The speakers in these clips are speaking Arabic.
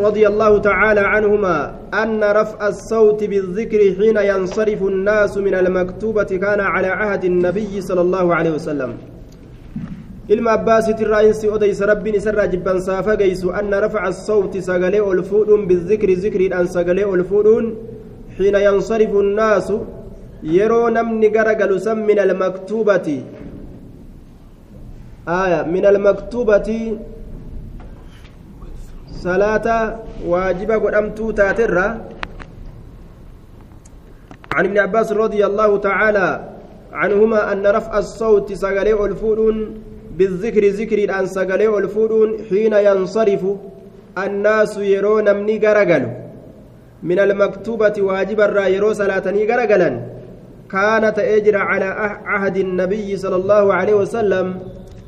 رضي الله تعالى عنهما أن رفع الصوت بالذكر حين ينصرف الناس من المكتوبة كان على عهد النبي صلى الله عليه وسلم. إلما أباس ترائنس أديس ربي نسر جبا صافا أن رفع الصوت سقلي الفول بالذكر ذكر أن سقلي الفول حين ينصرف الناس. يرون من قرق لسم من المكتوبة. آية من المكتوبة salaata waajiba godhamtuu taaterra. عن ابن عباس رضي الله تعالى عنهما أن رفع الصوت سجلي الفودون بالذكر ذكر أن سجلي الفودون حين ينصرف الناس يرون مني جرجل من المكتوبة واجب الرا يرو صلاتني جرجلا كانت أجر على عهد النبي صلى الله عليه وسلم.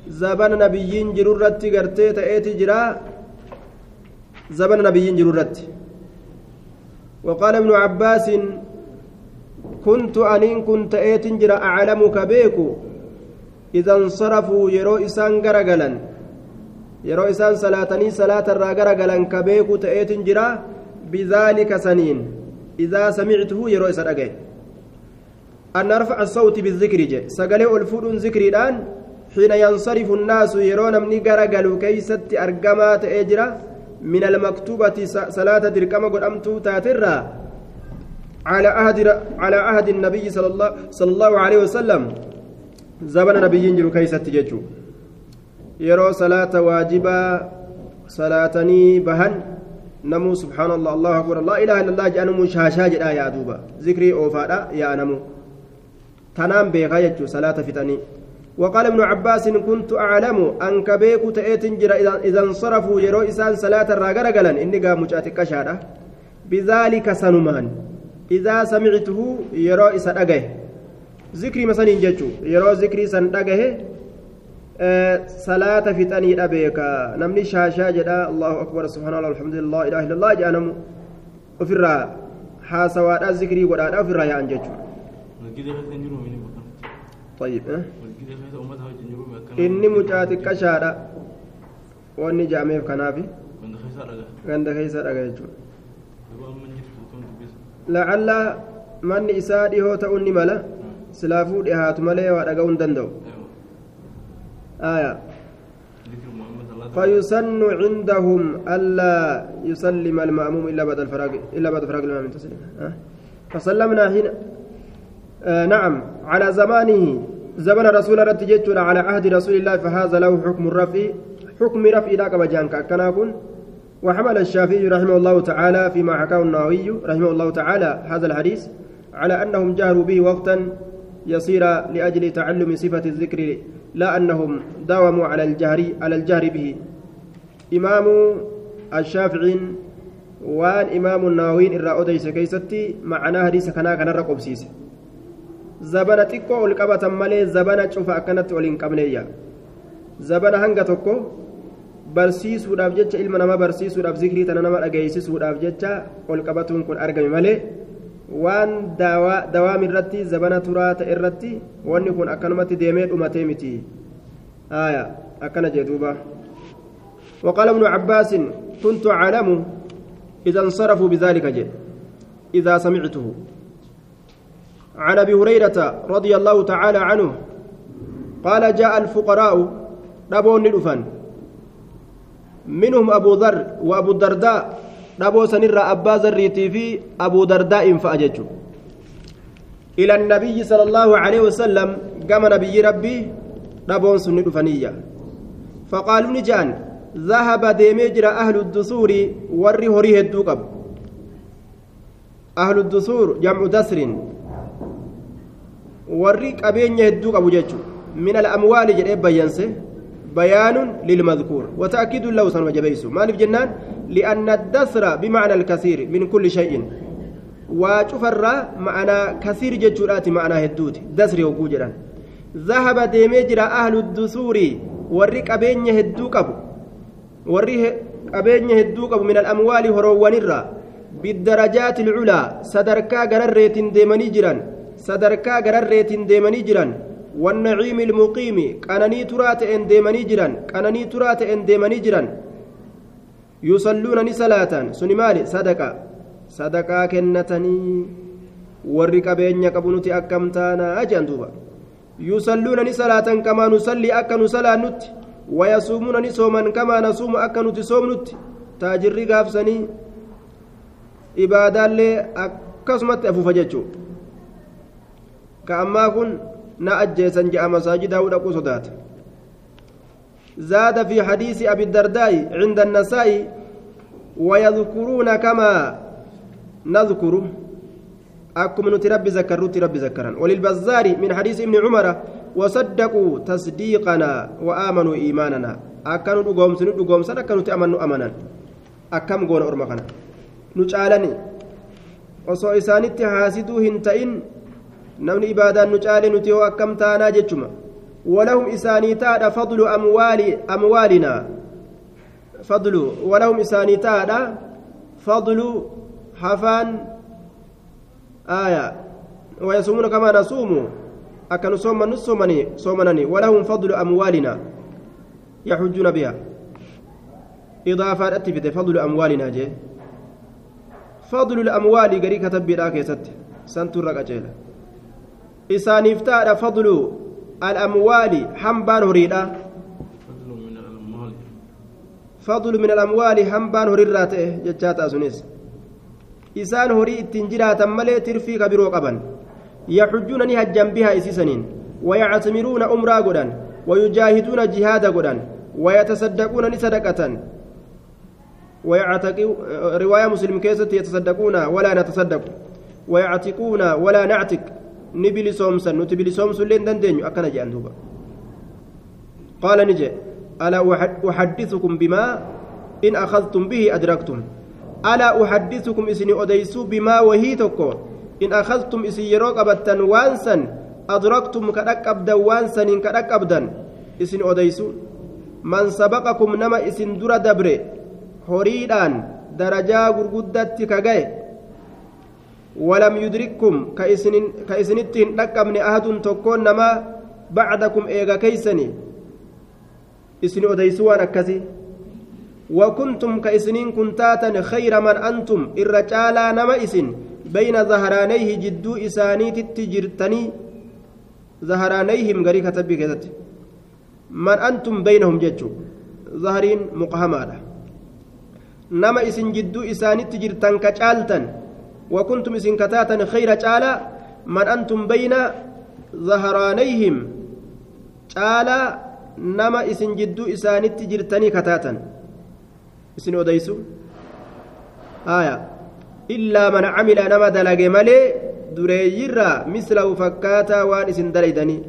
زبن نبيين جرورت قرتي تأتي جرا زبن نبيين جرورت وقال ابن عباس كنت أنين كنت أيت جرا أعلمك بيكو. إذا انصرفوا يرو إسان غرغلا يرو إسان صلاتني صلاة الرا غرغلا كبيكو تأيت جرا بذلك سنين. إذا سمعته يرو إسان أجي أن نرفع الصوت بالذكر جي. سقلي الفود ذكري الآن حين ينصرف الناس يرون من غرغلوا كيست أرقما تأجرا من المكتوبة صلاة دركما قد أمتو تاترا على عهد على عهد النبي صلى الله صلى الله عليه وسلم. زمن نبي ينجر كيسة تججو. يرو صلاة واجبة صلاتني بهن. نمو سبحان الله الله أكبر. لا إله إلا الله جأنمو شاشا جدا يا دوبا. ذكري أوفادا يا نمو. تنام بيغا يجو صلاة فتني. وقال ابن عباس كنت أعلم أنك بيكو تأتنجر إذا انصرفوا يرو إسان صلاة الراغرغلا إني قام مجاتك شارع بذلك سنمان. إذا سمعته يرو إسان أجه ذكري مثلا جتشو يرو ذكري سن أجه أه صلاة فتني أبيك. نمني شاشا جدا. الله أكبر. سبحان الله الحمد لله. إله إلا الله. جانم. وفرا حاسوات الذكري ولا وفرا يا أنجتشو طيب أه inni mucaa xiqqashaadha wanni jaameef kanaafi ganda keessa dhaga jechuudha lacalla manni isaa dhihoo ta'uu ni mala silaafuu dhihaatu malee waa dhaga'uu hin danda'u فيسن عندهم ألا يسلم المأموم إلا بعد الفراغ إلا بعد فراغ الإمام تسليم أه؟ فسلمنا هنا آه نعم على زمانه زمن رسول رت جتنا على عهد رسول الله فهذا له حكم الرفع حكم رفع ذاك بجانك كنا كن. وحمل الشافعي رحمه الله تعالى فيما حكاه النووي رحمه الله تعالى هذا الحديث على أنهم جهروا به وقتا يصير لأجل تعلم صفة الذكر لا أنهم داوموا على الجهر على الجهر به. إمام الشافعي وان إمام النووي إرى أديس كيستي معناه حديث كنا رقب سيسي zabana xiqqoo ol qabatan malee zabana cufa akkanatti ol hin qabneeyya zabana hanga tokko barsiisuudhaaf jecha ilma namaa barsiisuudhaaf zikrii tana nama dhageessisuudhaaf jecha ol qabatuun kun argame malee waan dawaam irratti zabana turaa ta'e irratti wanni kun akkanumatti deemee dhumatee miti aya akkana jee duuba وقال ابن عباس كنت أعلم إذا انصرفوا بذلك جي إذا سمعته عن أبي هريرة رضي الله تعالى عنه قال جاء الفقراء دبون ندفن منهم أبو ذر وأبو الدرداء دبو سنر أبا ذريتي في أبو درداء فاججوا إلى النبي صلى الله عليه وسلم قام نبي ربي دبون سن دفنيه فقالوا نجان ذهب ديمجر أهل الدثور وري هريه الدوقب أهل الدثور جمع دسر warri qabeenya hedduu qabu jechuun min al'amwaali jedhee bayyanse bayaanun lilmadkuur wata'kiiduun lahu sanuma jabeessu maaliif jennaan li'anna dasra bimacna alkasiir min kulli shay'in waa cufarraa ma'anaa kasiir jechuudhaati ma'anaa hedduuti dasri hogguu jedhan zahaba deemee jira ahlu dusuuri warri qabeenya hedduu qabu warri qabeenya hedduu qabu min al'amwaali horoowwanirraa biddarajaati ilculaa sadarkaa gararreetiin deemanii jiran sadarkaa gararreetiin deemanii jiran والنعيم المقيم قنني ترى تئن ديمني جران قنني ترى تئن ديمني جران yusalluuna ni salaatan suni maali sadaqa sadaqaa kennatanii warri qabeenya qabu nuti akkam taanaa jedhan duuba yusalluuna ni salaatan kamaa nusallii akka nu salaannutti wayasuumuuna ni sooman kamaa nasuumu akka nuti soomnutti taajirri gaafsanii ibaadaallee akkasumatti afuufa jechuudha ka ammaa kun na ajjeesan je'a masaajidaa dhaquu sodaata زاد في حديث أبي الدرداء عند النساء ويذكرون كما نذكر. أكم نتربي ذكروا تربي ذكرا وللبزار من حديث ابن عمر وصدقوا تصديقنا وآمنوا إيماننا. أكنوا دقوم سنو دقوم سنة أكنوا تأمنوا أمنا أكم قول أرمخنا نجعلني. isaanitti haasiduu hin ta'in namni ibaadaan nu caale nuti hoo akkam taanaa jechuma walahum isaanii taadha fadlu amwaali amwaalinaa fadlu walahum isaanii taadha fadlu hafaan aya ويصومون كما نصوم أكن صوم نصومني صومنني ولهم فضل أموالنا يحجون بها إضافة أتفت فضل أموالنا جي فضل الأموال قري كتب بلا كيست سنتر رقجيلا إسانيف تارى فضل الأموال حنبان هريدا فضل من الأموال حنبان هريراته جتشات أسنيس إسان هري التنجرات ملي ترفي كبيرو قبن يحجون نهجم بها إسيسنين ويعتمرون أمرا قدن ويجاهدون جهادا قدن ويتصدقون نصدقة ويعتقوا رواية مسلم كيست يتصدقون ولا نتصدق ويعتقون ولا نعتق نبلي سومسا نتبلي سومس لين دندين أكن جاء دوبا قال نجي ألا أحدثكم بما إن أخذتم به أدركتم ألا أحدثكم إسني أديسو بما وهي تكو إن أخذتم إسي يروك أبدا وانسا أدركتم كدك أبدا وانسا إن كدك أبدا إسني أديسو من سبقكم نما إسن در دبري horiidhaan darajaa gurguddatti ka gaye ka isinitti hin dhaqqabne ahadun tokkoon namaa bacdakum eega keeysani isin odeysu waan akkasi وكنتم كإسنين كنتاتا خير من أنتم الرجال نما إسن بين ظهرانيه جدو إساني تتجرتني ظهرانيهم غريكة تبكت من أنتم بينهم جتشو ظهرين مقهمة nama isin jidduu isaanitti jirtan ka man antum bayna zahraanayhim caala nama isin jidduu isaanitti jirtanii kataatan isin odeysu haya illaa man camila nama dalage malee dureeyyirraa mislahu fakkaataa waan isin dalaydanii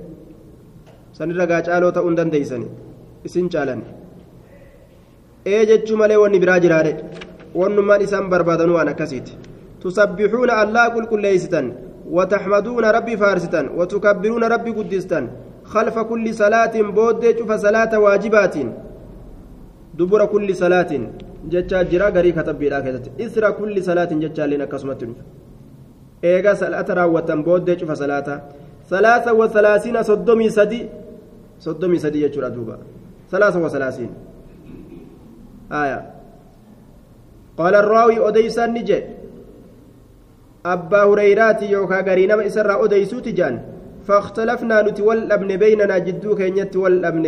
sanirra gaa caaloo ta'uu hin dandeeysani isin caalan ee jechuu malee wanni biraa jiraadhe wannummaan isaan barbaadanuu waan akkasiiti tusabbixuuna allaa qulqulleeysitan wataxmaduuna rabbi faarsitan watukabbiruuna rabbi guddistan خلف كل صلاة بود شوف صلاة واجبات. دبر كل صلاة. جتشا جرا غري كتب بلا إسر كل صلاة جتشا لنا كسمت إيغا صلاة راوتن بود شوف صلاة. ثلاثة وثلاثين صدمي سدي. صدمي سدي يجرى دوبا. ثلاثة وثلاثين. آية. قال الراوي أديسا نجي. أبا هريرات يوكا غرينما إسرى أديسو تجان فاختلفنا نتول أبن بيننا جدو كين يتول أبن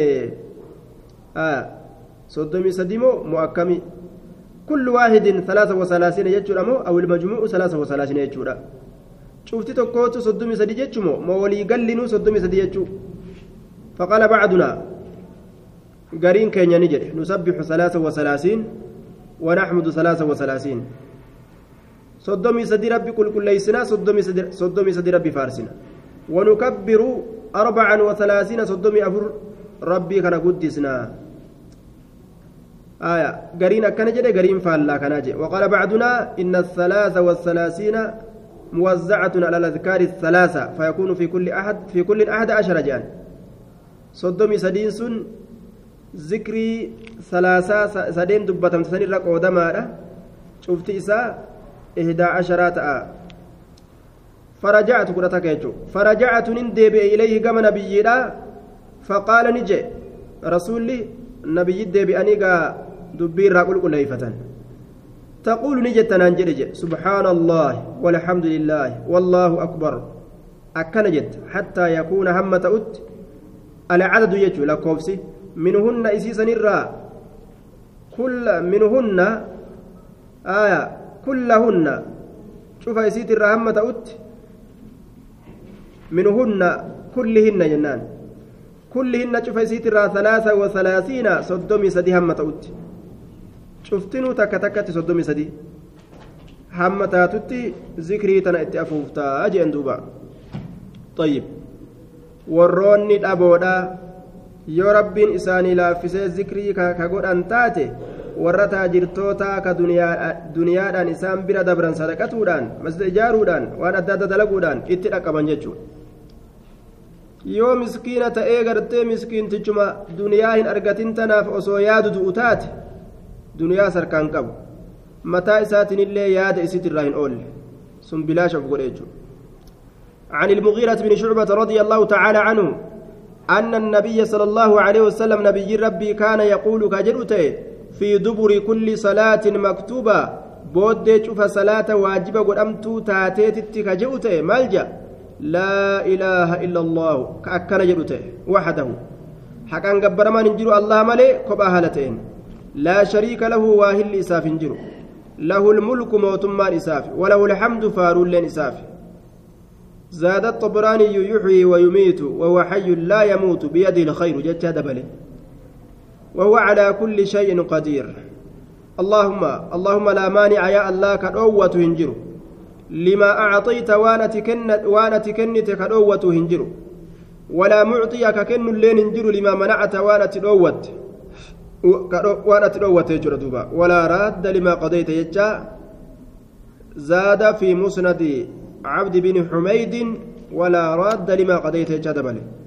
آه صدمي سديمو مؤكمي كل واحد ثلاثة وثلاثين يجور أو المجموع ثلاثة وثلاثين يجور شفتي تكوت صدمي سدي جتشمو مولي قلنو صدمي سدي جتشو فقال بعدنا قرين كين نجد نسبح ثلاثة وثلاثين ونحمد ثلاثة وثلاثين صدمي سدي ربي كل كل ليسنا صدمي سدي صدمي سدي ربي فارسنا ونكبر أربعا وثلاثين صدمي أفر ربي كان قدسنا آية قرين كان جد قرين فالا كان وقال بعدنا إن الثلاثة والثلاثين موزعة على الأذكار الثلاثة فيكون في كل أحد في كل أحد عشر جان صدمي سدين سن ذكري ثلاثة سدين دبتم سنين رق ودمارة شفت إساء إحدى عشرات آه. فرجعت قرتك يجو فرجعت نندب إليه كما نبينا فقال نجي. رسولي نبي دبي أنيقا دبير قل قل تقول نجت نانجرج سبحان الله والحمد لله والله أكبر. أكن جت حتى يكون همة أت. العدد يجو لكوبسي منهن إسيسا الراء كل منهن آية. كلهن شوف إسيت الراء همة أت منهن كلهن جنان كلهن شوف إسيت الراء ثلاثة وثلاثين صدومي سدي همة أت takka takkatti soddomii sadii hamma taatutti zikrii tana itti afuuftaa jeen duuba طيب warroonni dhaboodha yoo rabbiin isaanii laaffisee zikrii ka godhan warra taajirtootaa ka duniyaadhaan isaan bira dabran sadaqatuudhaan masjida ijaaruudhaan waan adda adda dalaguudhaan itti dhaqqaban jechuudha yoo miskiina ta'ee gartee miskiintichuma duniyaa hin argatin tanaaf osoo yaadu du'u taate duniyaa sarkaan qabu mataa isaatiin illee yaada isit irraa hin oolle sun bilaashaaf godhe jechuudha عن المغيرة بن شعبة رضي الله تعالى عنه أن النبي صلى الله عليه وسلم نبي ربي كان يقول كجرته في دبر كل صلاة مكتوبة. بود شوف صلاة واجبة قدمت تاتيت كجرته ملجأ لا إله إلا الله. كأكن جرته وحده. حكا قبر ما ننجر الله ملي كبا لا شريك له واهل إساف جرو له الملك موتمان إساف. وله الحمد فارول إساف. زاد الطبراني يحيي ويميت وهو حي لا يموت. بيده الخير. جت دبله وهو على كل شيء قدير. اللهم اللهم لا مانع يا الله كدوة هنجر. لما أعطيت وأنا تكنت كدوة هنجر. ولا معطي ككن لين هنجر لما منعت وأنا تدوت وأنا تدوت يجر دوبا. ولا راد لما قضيت يجا. زاد في مسند عبد بن حميد ولا راد لما قضيت يجا دبله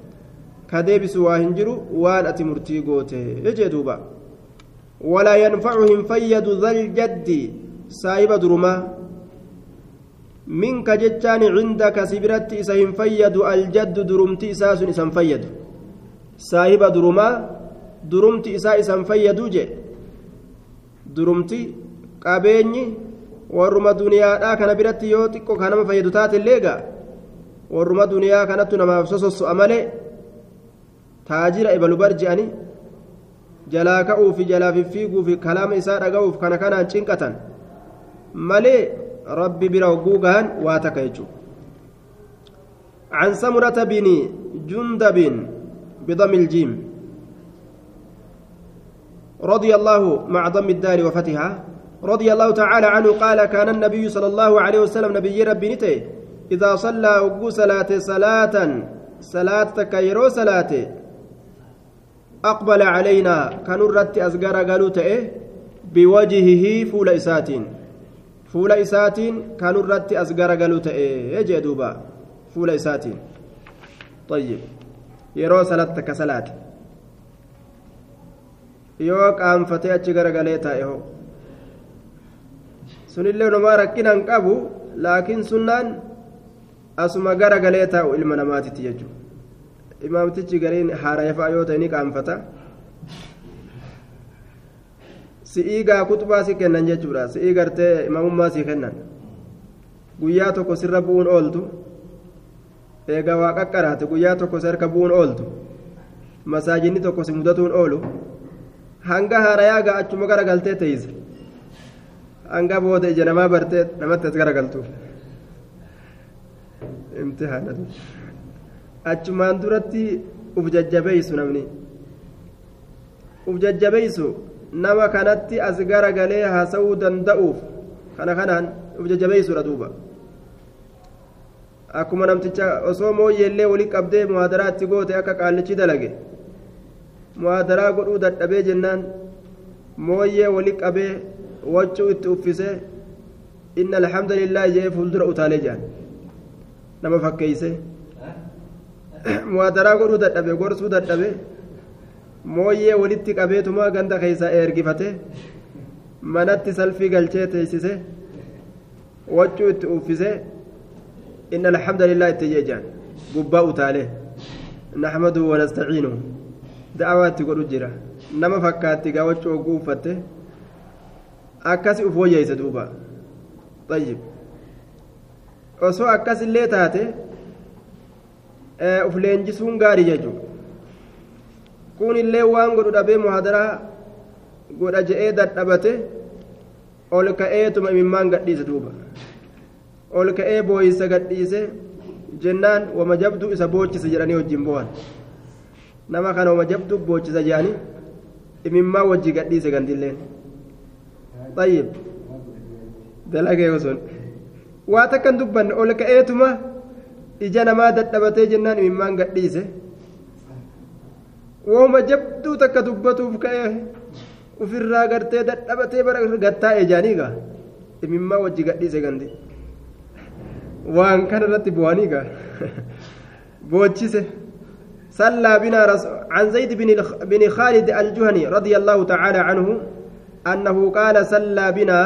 كديبس واهنجر وان أتمرتي قوته يجي دوبا ولا ينفعهم فيد ذا الجد سايب درما منك جتان عندك سبرت إسهم فيد الجد درمتي إساس إسم فيد سايب درما durumti isaa isan fayyaduu je durumti qabeenyi warruma duniyaadhaa kana biratti yoo xiqqoo kan nama fayyadu taate illeega warruma duniyaa kanattu namaaf sososso'a malee taajira ebalu barji'anii jalaa ka'uuf jalaa fiffiiguuf kalaama isaa dhaga'uuf kana kanaan cinqatan malee rabbi bira hogguu gahan waa takka jechuudha عن سمرة بن جندب بضم الجيم رضي الله مع ضم الدار وفتحها رضي الله تعالى عنه قال كان النبي صلى الله عليه وسلم نبي ربي نتي إذا صلى وقو صلاة صلاة صلاة تكيرو صلاة أقبل علينا كانوا رت أزقر قالوا تئه بوجهه فول إساتين فول إساتين كانوا رت أزقر قالوا تئه يجي دوبا فول إساتين طيب يرو صلاة كصلاة yoo qaanfatee achi garagalee taa'e hoo sunillee namaa rakkinaan qabu laakiin sunnaan asuma garagalee taa'u ilma namaatitti jechuudha imaamtichi gariin haarayafaa yoo ta'e ni qaanfata. Si'ii gaa kutubaa si kennan jechuudha. Si'ii gartee imaamummaa si kennan. Guyyaa tokko sirra bu'uun ooltu. Eegaa waa qaqqaraate guyyaa tokko si harka bu'uun ooltu. Masaajinni tokko si mudatuun oolu. hanga haarayaa gaa achuma garagaltee teeyse. Hanga booda ija namaa bartee namatti as garagaltuuf imtihaanatu achumaan duratti uf jajjabeeysu namni uf jajjabeeysu nama kanatti as garagalee haasa'uu danda'uuf kana kanaan uf jajjabeeysuudha duuba akkuma namticha osoo mooyyeellee wali qabdee muhaadaraatti goote akka qaallichi dalage muhaadaraa godhuu dadhabee jennaan mooyyee wali qabee waccuu itti uffisee inna alhamdulillah jee fuuldura utaalee jedhan nama fakkeeyse muhadaraa godhuu dadhabe gorsuu dadhabe mooyyee walitti qabeetumaa ganda keeysaa ergifate manatti salfii galchee teessise waccuu itti uffise inna alhamdulillah itti jeejaan gubbaa utaalee. Naxmadu wanastaciinu da'awaa itti godhu jira. Nama fakkaatti gaa waccuu oguu uffatte akkasi uf woyyeeyse duuba. Xayyib osoo akkasillee taate uf leenjisuun gaarii jechuudha kun illee waan godhu dhabee muhadaraa godha je'ee dadhabate ol ka'eetuma imimmaan gadhiise duuba ol ka'ee booyisa gadhiise jennaan wama jabdu isa boochise jedhanii wajjin bo'an nama kana wama jabdu boochisa jedhanii imimmaan wajji gadhiise gandilleen طيب dalagee sun waa takkan dubbanne ol ka'eetuma ija namaa dadhabatee jennaan imimmaan gadhiise wooma jabduu takka dubbatuuf ka'ee ofirraa gartee dadhabatee bara gattaa ejaanii gaa imimmaa wajji gadhiise gandi waan kana irratti bu'anii gaa boochise صلى بنا عن زيد بن بن خالد الجهني رضي الله تعالى عنه أنه قال صلى بنا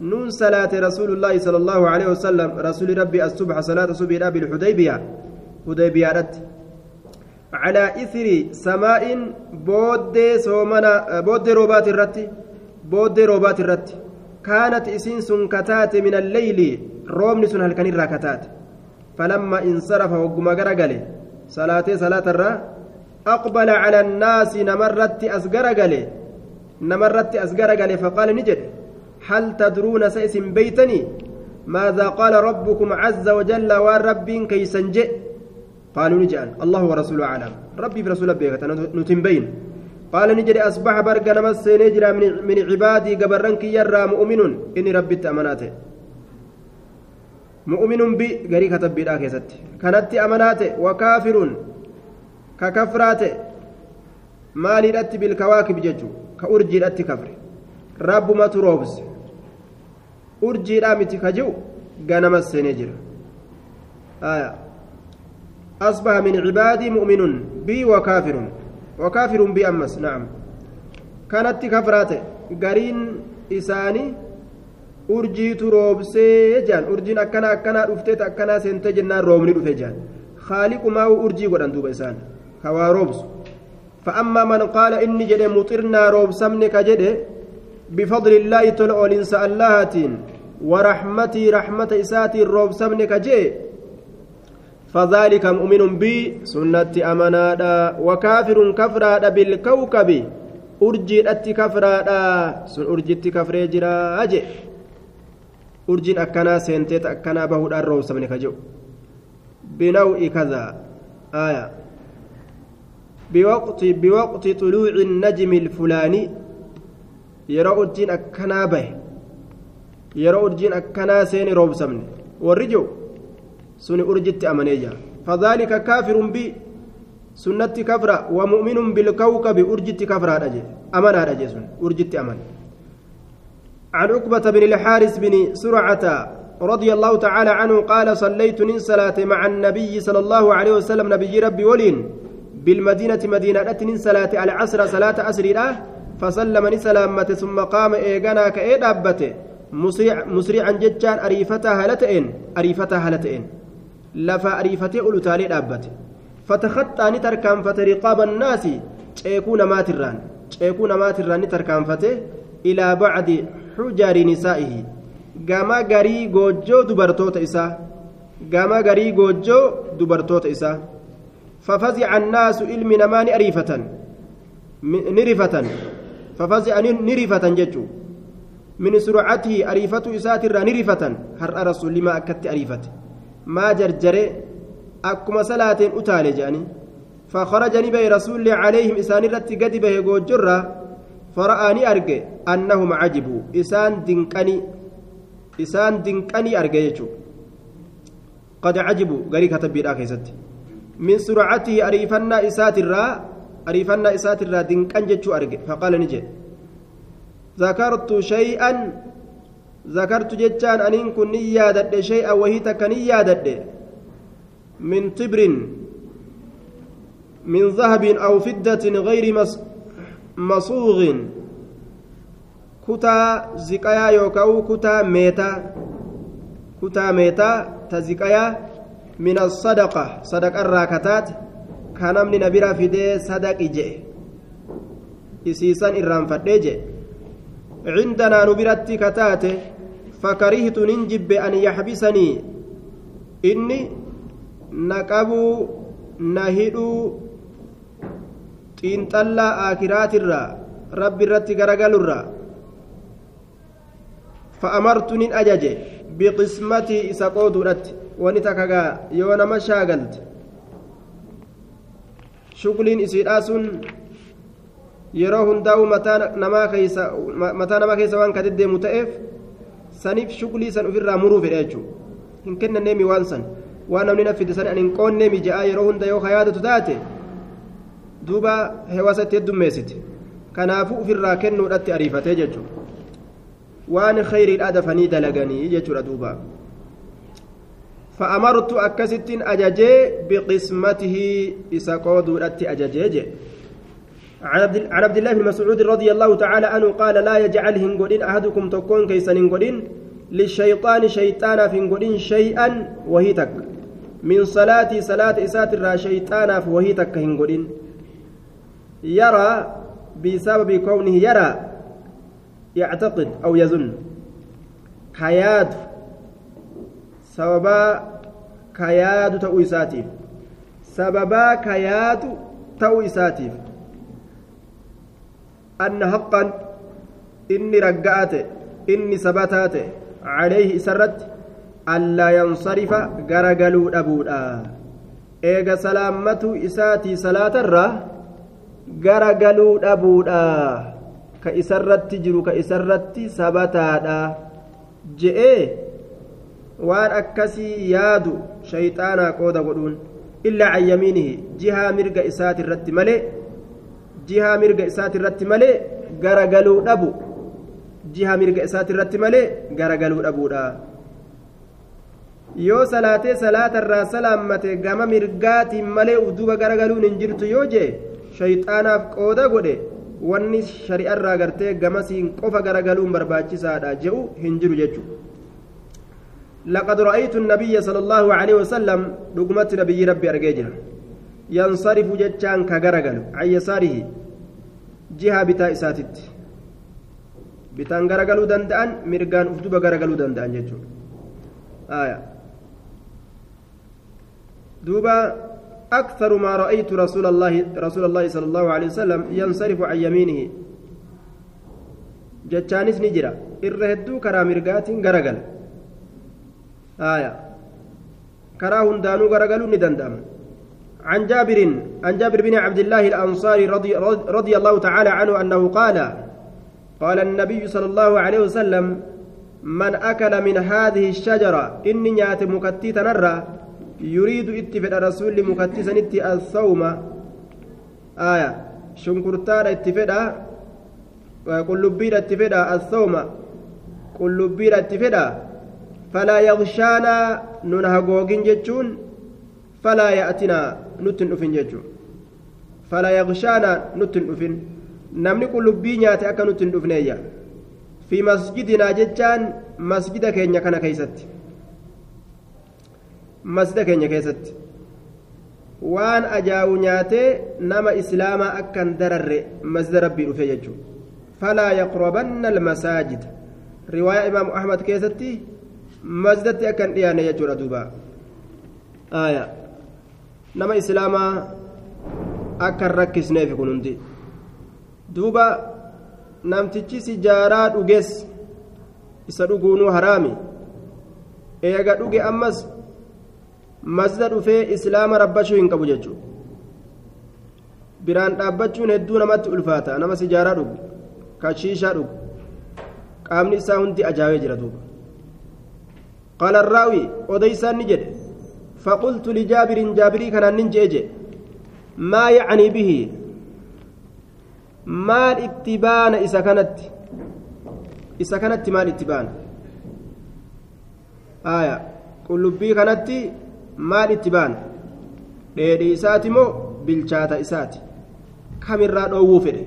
نون صلاة رسول الله صلى الله عليه وسلم رسول ربي الصبح صلاة صبح بالحديبية حديبية رد على إثر سماء بود سومنا بود روبات الرت. بود روبات الرت. كانت إسين سنكتات من الليل رومن سن هل كان فلما انصرف وقم غرقله صلاة صلاة الرا. أقبل على الناس نمرت أسقر قله نمرت أسقر قله فقال نجد. هل تدرون سيس بيتني؟ ماذا قال ربكم عز وجل والرب كيسنجئ قالوا نجأن الله ورسوله أعلم. ربي في رسول بيغة نتنبين. قال نجري أصبح برقنا مس نجرى من, من عبادي قبرنك يرى مؤمن إني ربي تأمناته. مؤمن بي غري كتب بي راكيست كانت أمناته. وكافر ككفراته. مالي رت بالكواكب ججو. كأرجي رت كفر رب ما تروبس. أرجي رامتي كجو غنم السنجر آية أصبح من عبادي مؤمن بي وكافر وكافر بي أمس نعم كانت كفرات قرين إساني urjiitu roobsee jaan. Urjiin akkana akkanaa dhufteet akkanaa seentee jennaan roobni dhufe jaan. Haaliqumaa urjii godhan duuba isaan. Kawaa roobsu. فأما من قال إني جد مطرنا روب سمن كجد بفضل الله تلؤل إنسى اللهتين ورحمتي رحمة إساتي الروب سمن كجي فذلك مؤمن بي سنة أمانادا وكافر كفرادا بالكوكب أرجيت أتي كفرادا سن أرجيت كفري جرا أجي urjiin akkanaa seenteet akkanaa bahuudhaan roobsamne ka jedhu binaw'i kadaa aya biwaqti biwaqti xuluuci najmi ilfulaanii yeroo urjiin akkanaa bahe yeroo urjiin akkanaa seene roobsamne warri jedhu suni urjitti amanee jira fadaalika kaafirun bi sunnatti kafra wa mu'minun bilkawkabi urjitti kafraadha je amanaadha je sun urjitti amane عن عقبة بن الحارث بن سرعة رضي الله تعالى عنه قال صليت من صلاة مع النبي صلى الله عليه وسلم نبي ربي ولين بالمدينة مدينة من صلاة العصر صلاة أسر الله فسلم سلامة ثم قام إيغانا musriican jechaan ariifataa haala ta'een ariifataa haala ta'een. Lafa ariifatee ulutaalee dhaabbate. Fatakaxxaa ni tarkaanfate riqaaba annaasi ceekuu namaatirraan. Ceekuu namaatirraan ni tarkaanfate ilaa bacdi xujaari nisaa'ihi. Gama garii goojjoo dubartoota isaa. Gama garii goojjoo dubartoota isaa. Fafazica annaasu ilmi namaa ni ariifatan. Ni rifatan. Fafazica ni rifatan jechuu. Min surcatihi ariifatu isaatirraa ni rifatan har'a rasuullimaa akkatti ariifate maa jarjare akkuma salaateen utaale jedhanii فخرج نبي رسول عليهم إسان رتي قد به جرة فرآني أرجع أنهم عجبوا. إسان دنكني إسان دنكني أرجع قد عجبوا. غري كتب بيراكيست من سرعته أريفنا إسات الرا أريفنا إسات الرأ دنكن جتشو أرجع فقال نجي. ذكرت شيئا ذكرت جتان أن كن نيادة شيئا وهي تكنيادة من طبر من ذهب أو فدة غير مص مصوغ. كتا زكايا يوكاو كتا ميتا كتا ميتا تزكايا من الصدقة. صدق الراكتات. كان من نبيرا فيدي صدق جي إسيسان إرام فدي cindanaa nu biratti kataate fakarihtu nin jibbe an yaxbisanii inni na qabuu na hidhuu xiinxallaa aakiraatirraa rabbi irratti garagalurraa fa'amartu nin ajaje biqismatii isa qooduudhatti wani takkagaa yoo nama shaagalte shugliin isiidhaa sun yeroo hundaa'u mataa namaa keessa waan ka deddeemu ta'eef saniif shuglii san ofirraa muruu fedha jechuudha hin kennanneemi waan san waan namni na fide san ani hin qoonneemi je'aa yeroo hunda yoo yaadatu taate duuba heewasatti heddummeessite kanaafuu ofirraa kennuudhatti ariifatee jechuudha waan khayriidhaa dafanii dalaganii jechuudha duuba. فأمرت أكست أججي بقسمته إسقود أججي عن عبد الله بن مسعود رضي الله تعالى عنه قال لا يجعل هنقودين أحدكم تكون كيسا هنقودين للشيطان شيطانا في هنقودين شيئا وهيتك. من صلاة صلاة إسات الرا شيطانا وهيتك هنقودين يرى بسبب كونه يرى يعتقد أو يظن. حياة سببا كياد تأو إساتيف سببا كياد تأو إساتيف أن حقا إني رقعت إني سبتات عليه سرت ألا ينصرف غرقلوا أبودا. إيغا سلامة إساتي صلاة الرّ غرقلوا أبودا. كإسرت جرو كإسرت سبتادا. جئee waan akkasii yaadu shayxaanaa qooda godhuun illaa can yamiinihi jihaa mirga isaati irratti malee jihaa mirga isaati irratti malee garagaluu dhabu jihaa mirga isaati irratti malee garagaluu dhabuudha yoo salaatee salaatarraa salaammate gama mirgaatiin malee ufduuba garagaluun hin jirtu yoo jee shayxaanaaf qooda godhe wanni shari'arraa gartee gamasiin qofa garagaluun barbaachisaadha je'u hin jiru jechuudha لقد رأيت النبي صلى الله عليه وسلم رقمت نبي ربي أرجيجنا ينصرف جتان كغرغل عن يساره جهة بتاء ساتت بتان غرغلو دندان مرغان أفدوب غرغلو دندان جتو آية دوبا أكثر ما رأيت رسول الله رسول الله صلى الله عليه وسلم ينصرف عن يمينه جتانس نجرا إرهدو كرا مرغات غرغل آية كرا هندانو غرغلو ندندام عن جابر عن جابر بن عبد الله الأنصاري رضي, رضي الله تعالى عنه أنه قال قال النبي صلى الله عليه وسلم من أكل من هذه الشجرة إني نيات مكتيتا نرى يريد اتفق رسول مكتسا نتي الثوم آية شنكرتان اتفق قلبير اتفق الثوم قلبير اتفق فلا يغشانا ننها فلا يأتنا نتن أفن جتشون فلا يغشانا نتن أفن nyaate akka nutti hin dhufneeyya fi masjidinaa jechaan masjida keenya kana keeysatti masjida keenya keessatti waan ajaawu nyaatee nama islaamaa akkan dararre masjida rabbii dhufe jechuu falaa yaqrabanna almasaajida riwaayaa imaamu ahmad keessatti masjidatti akkan dhiyaanne jechuudha duuba aya nama islaamaa akka hin rakkisneef kun hundi. Duuba namtichi sijaaraa dhuges isa dhuguunuu haraami. Eega dhuge ammas masda dhufee islaama rabbachuu hin qabu jechuudha. Biraan dhaabbachuun hedduu namatti ulfaata. Nama sijaaraa dhugu kashiishaa dhugu. Qaamni isaa hundi ajaa'ee jira duuba. Qalarraawi odaysaan ni jedhe. فقلت لجابر جابري كان ننجي ما يعني به isa kanatti isa kanatti maal itti baana aya qullubbii kanatti maal itti baana dheedhii isaati moo bilchaata isaati kamirraa dhoowwuu fedhe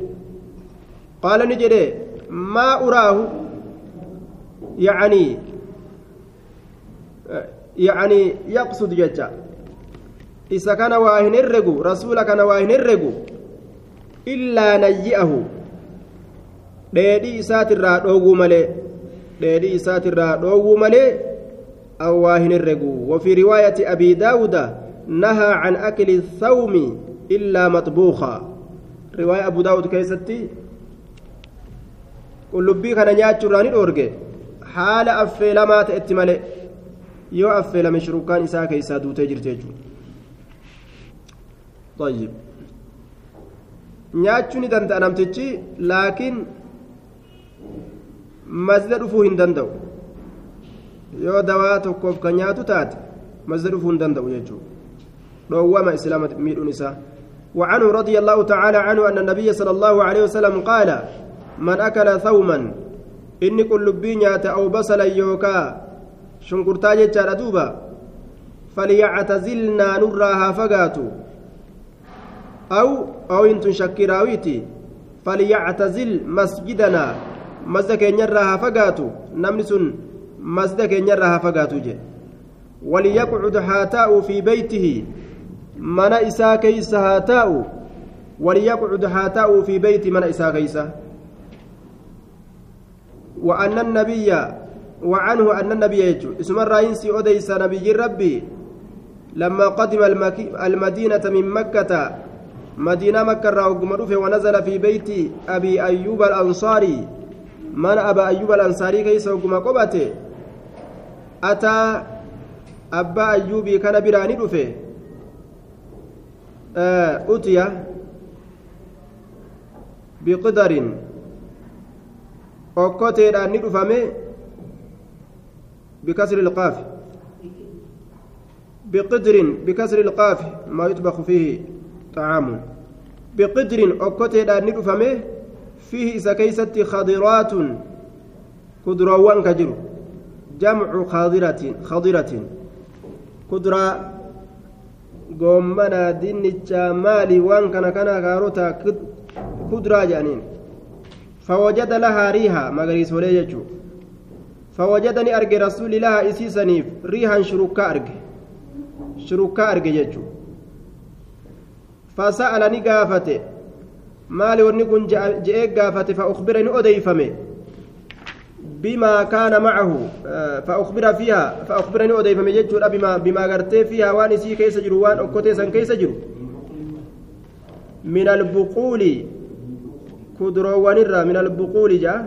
qaala ni jedhe maa uraahu yacanii jecha isa kana waa hin herregu rasuula kana waa hin herregu illaa nayyi'ahu dheedhii isaatirraa dhoowwuu malee dheedhii isaatirraa dhoowwuu malee awwaa hin herregu وفي رواية أبي داود نهى عن أكل الثوم إلا مطبوخا رواية أبو داود كيستي qullubbii kana nyaachuurraa ni dhoorge haala affeelamaa ta'etti malee yoo affeelame shurukaan isaa keessaa duutee jirti jechuudha طيب nyaachuu ni danda'a namtichi laakiin masjida dhufuu hin danda'u yoo dawaa tokkoof kan nyaatu taate masjida dhufuu hin danda'u jechuudha dhoowwama islaama miidhuun isaa وعنه رضي الله تعالى عنه أن النبي صلى الله عليه وسلم قال من أكل ثوما إني كل بينيات أو بصلا يوكا شنكرتا جتشار دوبا فليعتزلنا نراها فقاتوا أو أو إنتم شكراويتي فليعتزل مسجدنا مسجد كينيرها فقاتوا نمنسن مسجد كينيرها فقاتوا جي وليقعد حاتاء في بيته من إسا كيس هاتاء وليقعد حاتاء في بيت من إسا كيسه وأن النبي وعنه أن النبي يجو. اسم الرئيس أديس نبي ربي. لما قدم المدينة من مكة مدينة مكة راوغ ونزل في بيت أبي أيوب الأنصاري. من أبا أيوب الأنصاري كيس وقم قبته. أتى أبا أيوب كان براني رفه أتي بقدر. okkoteedhaan ni dhufame بكسر القاف. بقدر بكسر القاف ما يطبخ فيه طعام. بقدر أكتدان ندفمه فيه سكيسة خضرات كدروان كجر. جمع خضرة خضرة. كدرة قومنا دينيتشا مالي وان كان كان كاروتا كدرة جانين. فوجد لها ريها مغريس وليجو فوجدني أرجى رسول الله إسيسنيف ريها شركا أرجى شركا أرجى جيجو فسألني قافته مالي ونكون جئ قافته فأخبرني أديفمي بما كان معه فأخبر فيها فأخبرني أديفمي جيجو بما بما قرتي فيها وانسي كيس جرو وأن أكوتي سن كيس جرو. من البقول kuduroowwanirraa min albuquuli jaa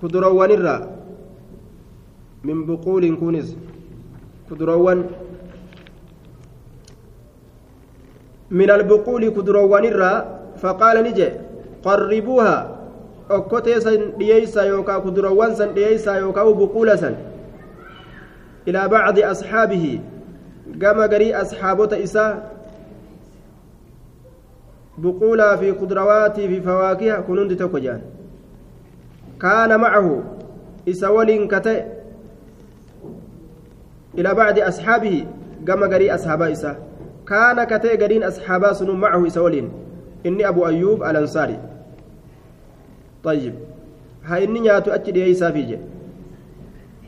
kuduroowwanirraa min buquuliin kunis kuduroowwan min albuquuli kuduroowwanirraa faqaala ni jee qarribuuha okkotee san dhiyeeysaa yookaa kuduroowwan san dhiyeeysaa yookaa buquula san ilaa bacdi asxaabihi gama garii asxaabota isaa بقولا في خضروات في فواكه تكجان كان معه إسول كتئ إلى بعد أصحابه كما قري أصحاب إسا كان كتئ قرين أصحابا سنو معه إسول إني أبو أيوب الأنصاري. طيب. ها إني نياتو أجد إيسا فيجي.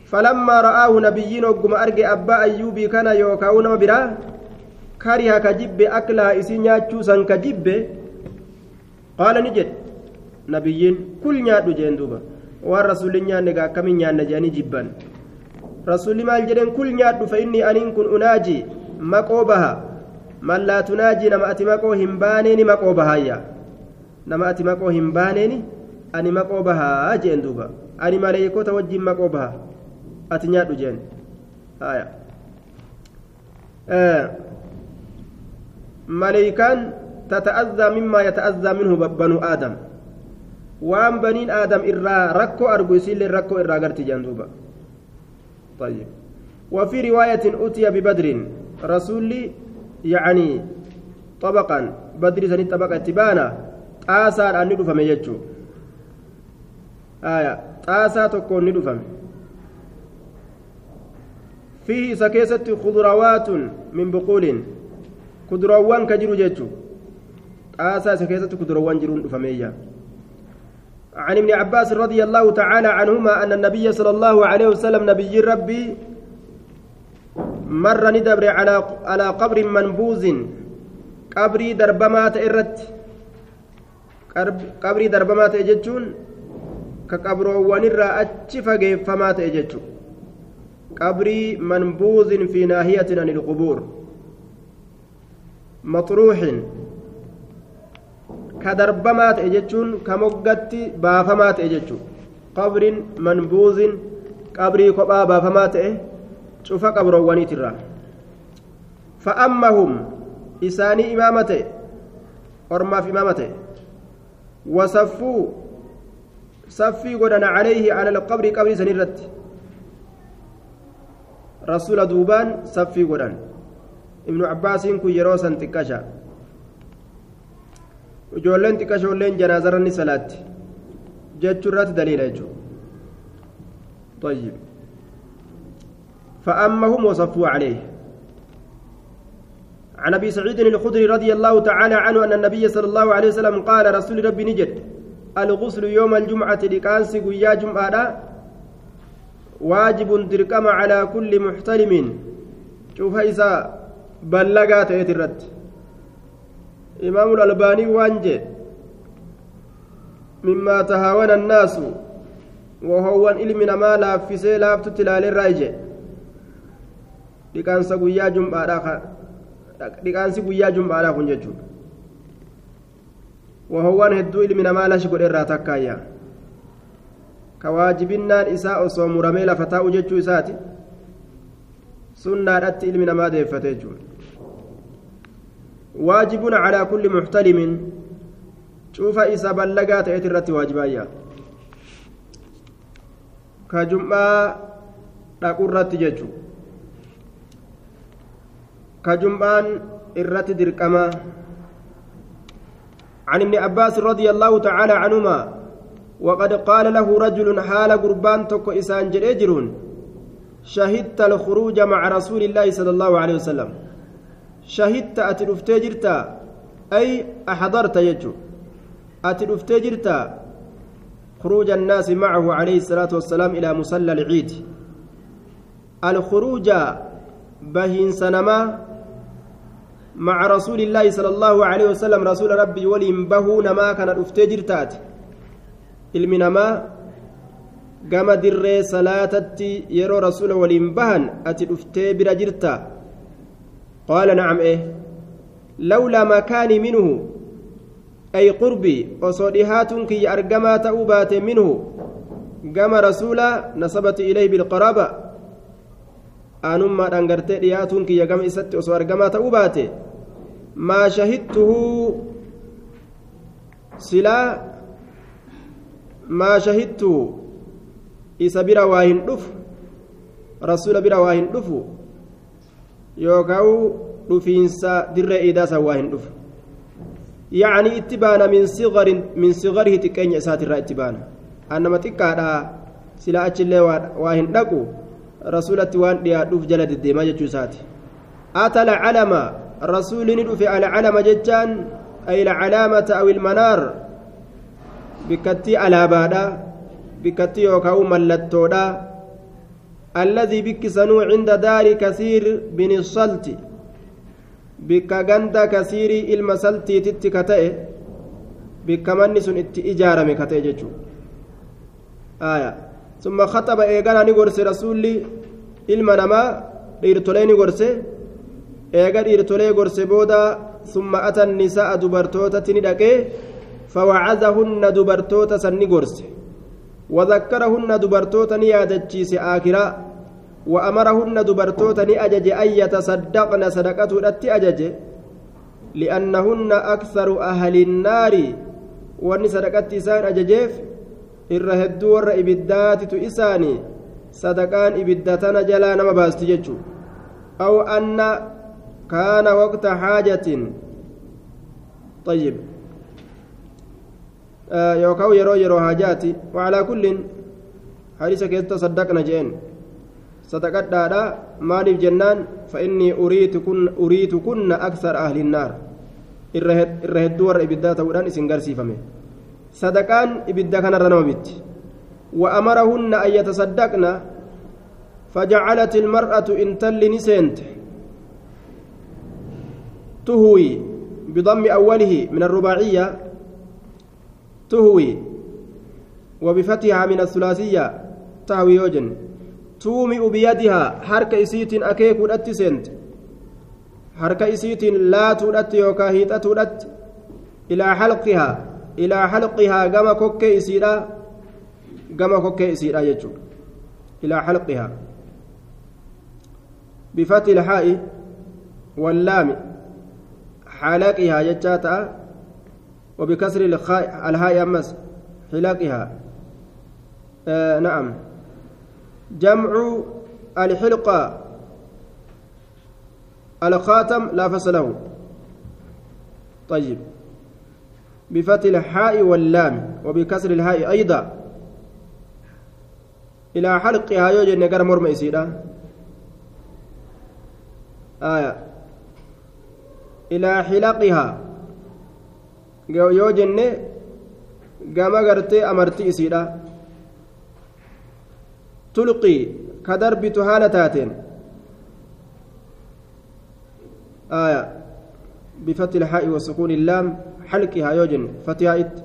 فلما رآه نبيين وقم أرجع أبا أيوب كان يوكاون براه kariha ka jibbe aklaa isii nyaachuu san ka jibbe qaala ni jedhe nabiyyiin kul nyaadhu jeen duuba waan rasulli nyaanne rasulli maal jedhen kul nyaadhu fa inni aniin kun unaaji maqoo baha man laa tunaaji nama ati maqoo hin baaneeni maqoo bahaayya nama ati maqoo hin baaneeni ani maqoo bahaa jeen duuba ani maleeykota wajjin maqoo baha ati nyaadhu jeen haya ملائكان تتأذى مما يتأذى منه بنو آدم وان بنين آدم إرى ركو أرجو يسيل ركو إرى قرتي جندوبا طيب. وفي رواية أتي ببدر رسولي يعني طبقا بدر سني طبقة تبانا طاسا أن ندفم يجو. آية طاسا تكون ندفم فيه سكيسة خضروات من بقول jiru jechuun xaasaa isa keessatti kuduroowwan jiruun dhufameeyya عن ابن عباس رضي الله تعالى عنهما أن النبي صلى الله عليه وسلم نبي ربي مر ندبر على على قبر منبوذ قبري دربما تئرت qabrii darbamaa ta'e jechuun ka qabroowwanirraa achi fageeffamaa ta'e jechuudha qabrii manbuuzin fi naahiyatin an ilqubuur maxruuxin jechuudha qabriin manbuuzin qabrii kophaa baafamaa ta'e cufa qabroowwaniitirraa fa'ammahum isaanii imaama ta'e ormaaf imaama ta'e wasaffuu saffii godhan calayhi cala alqabri qabrii san irratti rasuula duubaan saffii godhan ibnu cabbaasiin kun yeroo san xiqqasha ijoolleen xiqqashoolleen janaazarra ni salaatti. Jechuu irratti daliila jechuudha. فأمهم وصفوا عليه عن ابي سعيد الخدري رضي الله تعالى عنه ان النبي صلى الله عليه وسلم قال رسول ربي نجد الغسل يوم الجمعة لكانس قيا جمعة واجب تركم على كل محتلم شوف إذا بلغات يترد إمام الألباني وانجي مما تهاون الناس وهو إلمنا ما لافسي لافت تلال الرايجي لكانس قيا جمعة لكانس قيا جمعة كن جتشون wahowwan hedduu ilmi namaa lashi godhe irraa takkaayya ka waajibinnaan isaa osoo muramee lafa taa'u jechuu isaati sunnaadhatti ilmi namaa deeffate jechuudha واجب على كل محتلم شوف إسا بلغا تأتي الرت واجبايا كجمعة رت ججو. كجمعان الرت دركما. عن ابن عباس رضي الله تعالى عنهما وقد قال له رجل حال قربان تكو إسان جريجرون شهدت الخروج مع رسول الله صلى الله عليه وسلم. شهدت أتلفت جرتا أي أحضرت يجو. أتلفت جرتا خروج الناس معه عليه الصلاة والسلام إلى مصلى العيد. الخروج بهين سنما مع رسول الله صلى الله عليه وسلم رسول ربي ولين بهو نما كان أفتجر تات ilmi namaa gama dirree salaatatti yeroo rasuula waliin bahan ati dhuftee bira jirta qaala nacam eh lawlaa makaanii minhu ay qurbii osoo dhihaatuun kiyya argamaa ta'uu baate minhu gama rasuula nasabati ilayhi bilqaraaba aanummaadhaan gartee dhiyaatuun kiyya gama isatti osoo argamaa ta'uu baate maa shahidtuhu silaa maa shahidtu yookaan dhufiinsa dirree iidaasan waa hin dhufu yacni itti baana min sigarihi xiqqeenya isaatirraa itti baana annama xiqqaadha silaa achillee waa hin dhaqu rasuulatti waan dhiyaadhuuf jala deddeemaa jechuu isaati ata alcalama rasuuli ni dhufe alcalama jechaan ay alcalaamata aw ilmanaar bikkattii alaabaadha bikkattii yookaan mallattoodha kasiirii ilma saltiititti ka ta'e bikka manni sun itti ijaarame ka ta'e jechuudha summa khaxaba eegana ni gorse rasuulli ilma namaa dhiirtolee ni gorse eega dhiirtolee gorse booda summa atan nisa'a dubartootatti ni dhaqee فوعظهن دبرتوتا سنغرس وذكرهن دبرتوتا نيادتشيس آكرا وأمرهن دبرتوتا نأجج أن يتصدقن صدقته التي أجج لأنهن أكثر أهل النار. وأن صدقت إسان أججيف الرهد ور إبدات إساني صدقان إبدتنا جلا نما أو أن كان وقت حاجة. طيب. Yookaan yeroo yeroo haajaati wacalaa kulliin hadiisa keessatti saddaqna jeen sadaqadhaadha maaliif jennaan fa'innii uriitu kunna aksar ahlinnaar irra hedduu warra ibiddaa ta'uudhaan isin garsiifame sadaqaan ibidda kanarra nama bitti وأمرهن أن يتصدقن فجعلت المرأة إن تل نسنت تهوي بضم أوله من الرباعية تهوي وبفتحها من الثلاثية تهوي يوجن. تومئ بيدها حركة إسيت أكيك ودأت حركة إسيت لا تودأت يوكا هيتا تودأت إلى حلقها إلى حلقها كما كوكي إسيرا كما كوكي إسيرا يجو إلى حلقها. بفتح الحاء واللام. حلقها جتاتا وبكسر الهاء أمس حلقها آه نعم. جمع الحلقة. الخاتم لا فصله طيب. بفتح الحاء واللام وبكسر الهاء أيضا. إلى حلقها يوجد نقر مرمى يسيرا آية. إلى حلقها yoo jenne gama gartee amartii isiidha. Tulqii ka darbitu haala taateen. آية بفتح الحاء وسكون اللام حلقها يوجن فتحت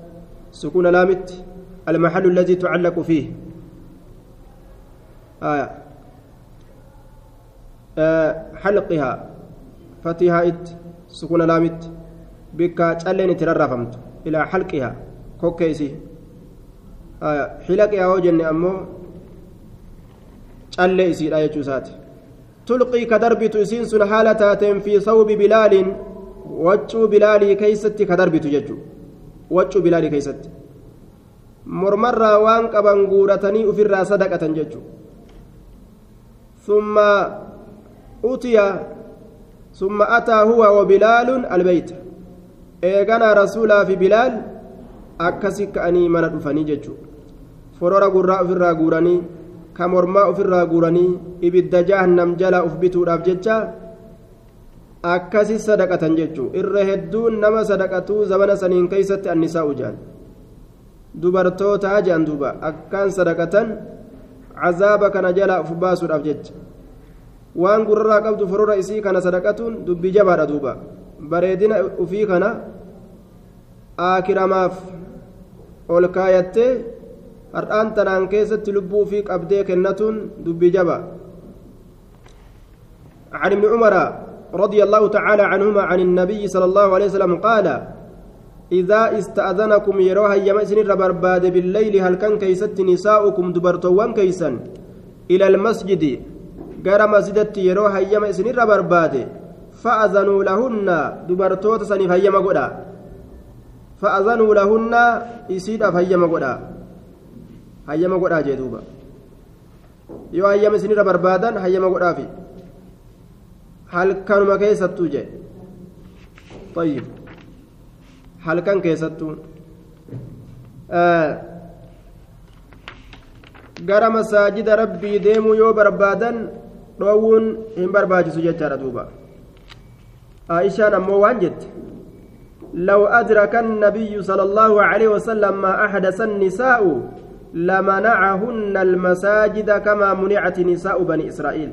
سكون لامت المحل الذي تعلق فيه آية آه حلقها فتحت سكون لامت halqihaa kokkeessi hilaqihaa yoo jenne ammoo callee isiidha jechuu isaati tulqii ka darbitu isiin sun haala taateen fi sawbi bilaaliin waccuu bilaalii keeysatti ka darbitu jechuu waccuu bilaalii keeysatti mormarraa waan qaban guuratanii ufirraa sadaqatan jechuu ثم أتي ثم أتى هو وبلال البيت eeganaa rasuulaa fi bilaal akkasi ka'anii mana dhufanii jechuudha forora gurraa ofirraa guuranii ka mormaa ofirraa guuranii ibidda jahannam jala uf bituudhaaf jecha akkasi sadaqatan jechuudha irra hedduun nama sadaqatuu zabana saniin keeysatti annisaa ujaan dubartootaa jedhan duuba akkaan sadaqatan cazaaba kana jala uf baasuudhaaf jecha waan gurraa qabdu forora isii kana sadaqatuun dubbii jabaadha duuba bareedina ufii kana aakiramaaf ol kaayattee har'aan tanaan keessatti lubbuu ufii qabdee kennatuun dubbii jaba. عن ابن عمر رضي الله تعالى عنهما عن النبي صلى الله عليه وسلم قال إذا استأذنكم يروها يمسن برباد بالليل هل كان كيست نساؤكم دبرتوان كيسا؟ إلى المسجد قال مسجدت يروها يمسن برباد فأذنوا لهن دبرتوت سنف هيما قدا فأذنوا لهن يسيد هيما قدا هيما قدا جدوبا yoo hayyama isinirra barbaadan hayyama godhaafi halkanuma keessattuu jee طيب halkan keessattuu gara masaajida rabbii deemuu yoo barbaadan dhoowwuun hin barbaachisu jechaadha duuba عائشة أمو وانجت لو أدرك النبي صلى الله عليه وسلم ما أحدث النساء لمنعهن المساجد كما منعت نساء بني إسرائيل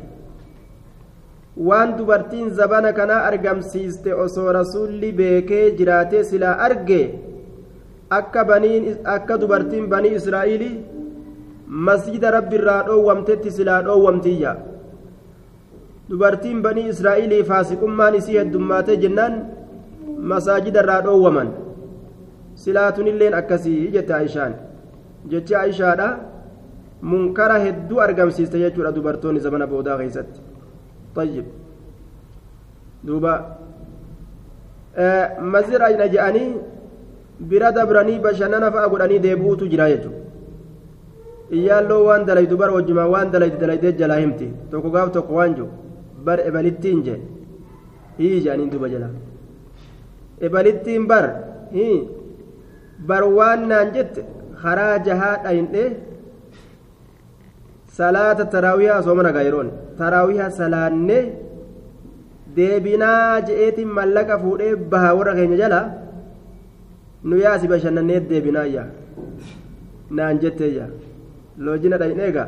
waan dubartiin zabana kanaa argamsiiste osoo rasulli beekee jiraatee silaa arge akka baniin akka dubartiin banii israa'iili masjida rabbiirraa dhoowwamtetti silaa dhoowwamtiyya dubartiin banii israa'iilii faasiqummaan isii heddummaatee jennaan masaajida irraa dhoowwaman silaatunilleen akkasii jette aishaan jechi aishaadha munkara hedduu argamsiiste jechuudha dubartoonni zamana boodaa keessatti طيب دوبا آه مزرع نجأني bira dabranii bashannana fa'a godhanii deebi'uutu jira jechuudha iyyaaloo waan dalaydu bara wajjumaa waan dalaydu dalaydee jalaa himti tokko gaaf tokko waan jiru bar ebalittiin je hii jedhaniin duba jala ebalittiin bar hii bar waan naan jette karaa jahaa dhayindhee salaata taraawiyaa osoo mana gaayiroon taraawiyaa salaannee deebinaa je'eetiin mallaqa fuudhee bahaa warra keenya jalaa nu yaasi bashannannee deebinaayya naan jetteeyya loojina dhayneega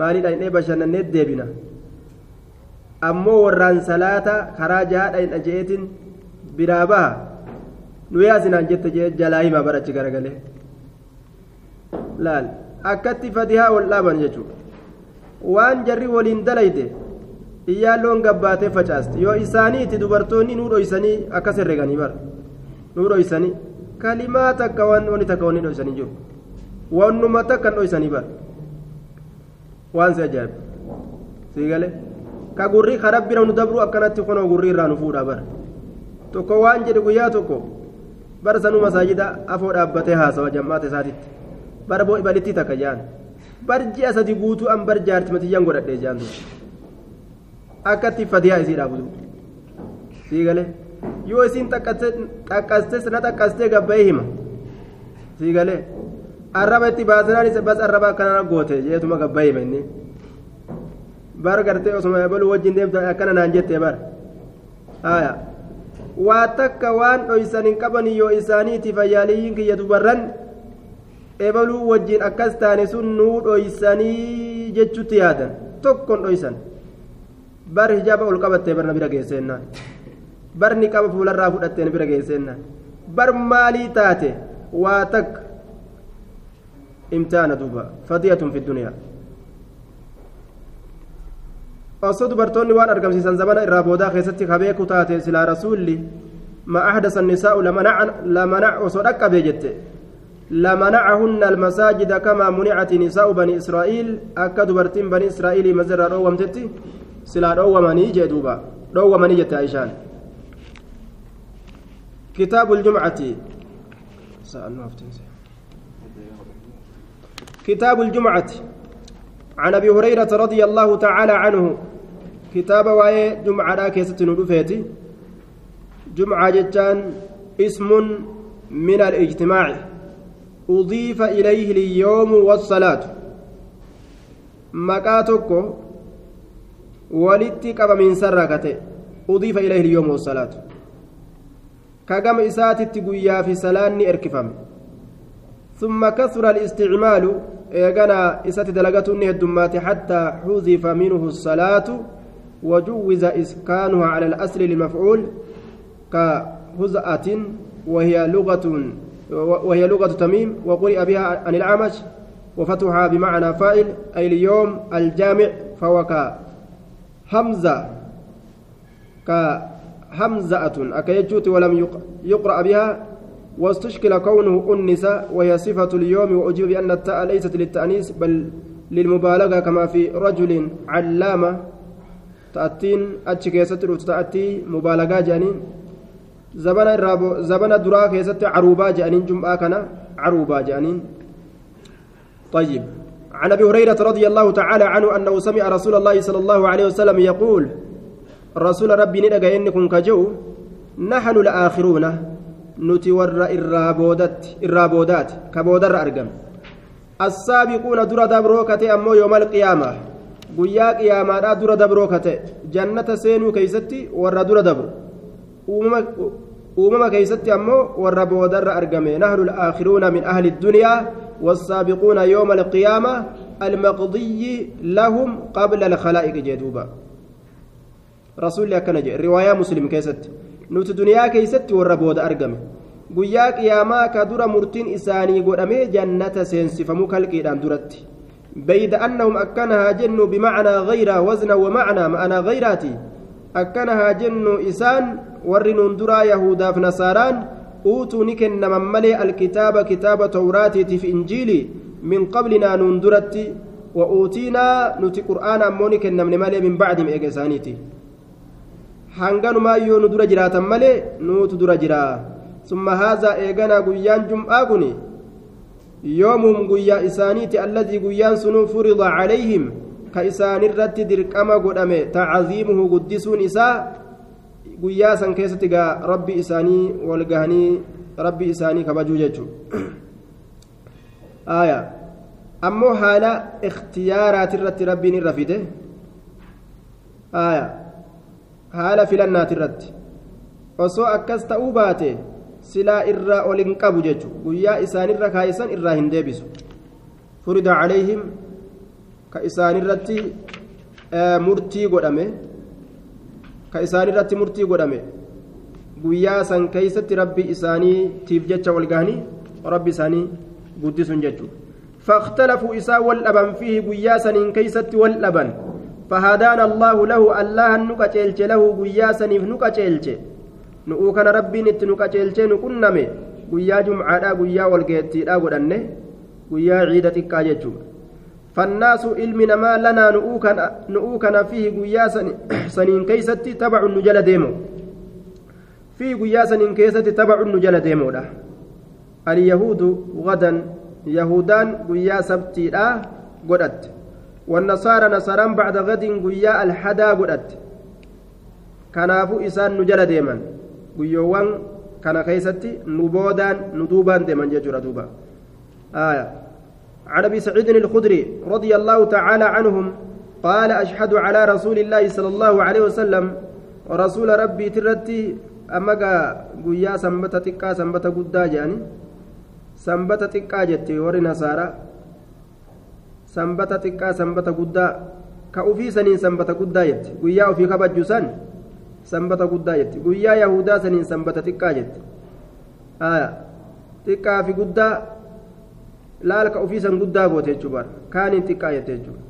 maalii dhaynee bashannannee deebina ammoo warraan salaata karaa jahaa dhayna je'eetiin biraa baha nu yaasinaan jette jee jalaa himaa barachi garagalee laal akkatti fatihaa wal dhaaban jechuudha waan jarri waliin dalayde iyyaalloon gabbaatee facaaste yoo isaaniiti dubartoonni nuu dhoysanii akkas herreganii bara nuu dhoysanii kalimaa takka waan wani takka wanni dhoysanii jiru wannuma takka dhoysanii bara waan si ajaa'ibu sii galee ka gurrii ka rabbira nu dabru akkanatti kunoo gurrii irraa nu fuudha bara. Tokko waan jedhe guyyaa tokko bara sanuu masaajida afoo dhaabbatee haasawa jammaata isaatitti. Bara boo ibalittii takka jaan. Bar ji'a sadi guutuu an bar jaartimatiyyaan godhadhee jaan akkatti fadiyaa isii dhaabutu sii galee yoo isiin xaqqastes na xaqqastee gabbayee hima. Sii galee arraba itti baasanaanis bas arraba akkanaa goote jeetuma gabbayee hima bar gartee osuma baluu wajjin deemtu akkana naan jettee bar haya waa takka waan dhoysan hin qaban yoo isaaniiti fayyaaliyyiin kiyya dubarran ebaluu wajjin akkas taane sun nuu dhoysanii jechutti yaadan tokkon dhoysan bar hijaaba ol qabattee barna bira geesseennaan barni qaba fuularraa fudhatteen bira geesseennaan bar maalii taate waa takka imtihaana duuba fadiyatun fi duniyaa osoo dubartoonni waan argamsiisan zamana irraa boodaa keessatti kabeeku taate silaa rasuulli ma ahdasa nisaa'u lamanac osoo dhaqqabee jette. لمنعهن المساجد كما منعت نساء بني إسرائيل أكد برتين بني إسرائيل مزر رومتتي سلا رومني جدوبا رومني جت عيشان كتاب الجمعة كتاب الجمعة عن أبي هريرة رضي الله تعالى عنه كتاب واي جمعة كيسة ندفيتي جمعة جتان اسم من الاجتماع أضيف إليه اليوم والصلاة مكاتك ولدت قبل من سركته أضيف إليه اليوم والصلاة كقم إساتت قويا في سلان إركفم ثم كثر الاستعمال إيقنا إسات دلقته الدمات حتى حذف منه الصلاة وجوز إسكانها على الأصل للمفعول كهزأة وهي لغة وهي لغة تميم وقرئ بها عن الأعمش وفتحها بمعنى فاعل أي اليوم الجامع فهو كهمزة كهمزة أكيجوت ولم يقرأ بها واستشكل كونه أنس وهي صفة اليوم وأجيب بأن التاء ليست للتأنيس بل للمبالغة كما في رجل علامة تأتين أتشكيست تأتي مبالغة جانين zabana irraa zabana duraa keessatti caruubaa jedhaniin jum'aa kana caruubaa jedhaniin. طيب عن ابي هريره رضي الله تعالى عنه انه سمع رسول الله صلى الله عليه وسلم يقول رسول ربي ندق انكم كجو نحن الاخرون نتي ور الرابودات الرابودات كبودر ارقم السابقون در دبروكتي امو يوم القيامه guyyaa qiyaamaadhaa dura dabroo kate jannata seenuu keeysatti warra dura dabru uumama keeysatti ammoo warra boodarra argame nahnu alaakiruuna min ahli اddunyaa والسابقون يوم القيامة المقضي لهم قبل الخلائق جدوبا رسول الله كان رواية مسلم كيست نوت دنيا كيست والربود أرقم guyyaa qiyaamaa ka dura murtiin isaanii godhamee jannata seensifamuu kalqiidhaan duratti بيد أنهم أكنها جن بمعنى غير وزن ومعنى معنى غيراتي. أكنها جن إسان ورن درا يهودا في نصاران أوتوا نكن من ملئ الكتاب كتاب توراتي في إنجيلي من قبلنا نندرتي وأوتينا نتي قرآن أموني من ملئ من بعد إيجاسانيتي hanganumaa yoo nu dura jiraatan malee nuutu dura jira summa haazaa eeganaa guyyaan guyyaa isaaniiti alladii guyyaan sunuu furida calayhim ka isaanirratti dirqama godhame tacaziimuhu guddisuun isaa guyyaa san keessatti gaa rabbi isaanii walgahanii rabbi isaanii kabajuu jechuu aya ammoo haala ikhtiyaaraatirratti rabbiin irra fide aya haala filannaati irratti osoo akkas ta'uu baate silaa irraa ol hin qabu jechu guyyaa isaanirra kaa'isan irraa hin deebisu furida calayhim ka isaanirratti murtii godhame ka isaanirratti murtii godhame guyyaa san keeysatti rabbi isaaniitiif jecha wal gahanii rabbi isaanii guddisuun jechuudha فاختلفوا إساء والأبن فيه قياسا إن كيست والأبن فهدانا الله له الله نكتشلش له قياسا نكتشلش نؤكن ربي نت نكتشلش نكنمي guyyaa jumcaadhaa guyyaa walgeettiidhaa godhanne guyyaa ciida xiqqaa jechuudha fannaasu ilmi namaa lanaa nu'uu kana fihi guyyaa saniin keeysatti tabacun nu jala deemo fihi guyyaa saniin keessatti tabacun nu jala deemoodha alyahuudu gadan yahudaan guyyaa sabtiidhaa godhatte والنصارى نصاران بعد غد قيا الحدا قدت كنافو إسان نجل ديما قيوان كان كيستي نبودان ندوبان ديما ججر دوبا آية عن ابي سعيد الخدري رضي الله تعالى عنهم قال اشهد على رسول الله صلى الله عليه وسلم ورسول ربي ترتي أمقا قيا سنبت تكا سنبت قدا جاني سنبت تكا جتي ور نصارى sanbata guddaa ka ufii saniin sanbata guddaa jetti. Guyyaa ofii kabajju san sanbata guddaa jetti guyyaa yahudaa saniin sanbata xiqqaa jetti xiqqaa fi guddaa laal ka ofii san guddaa goote jechuudha kaaniin xiqqaa jette jechuudha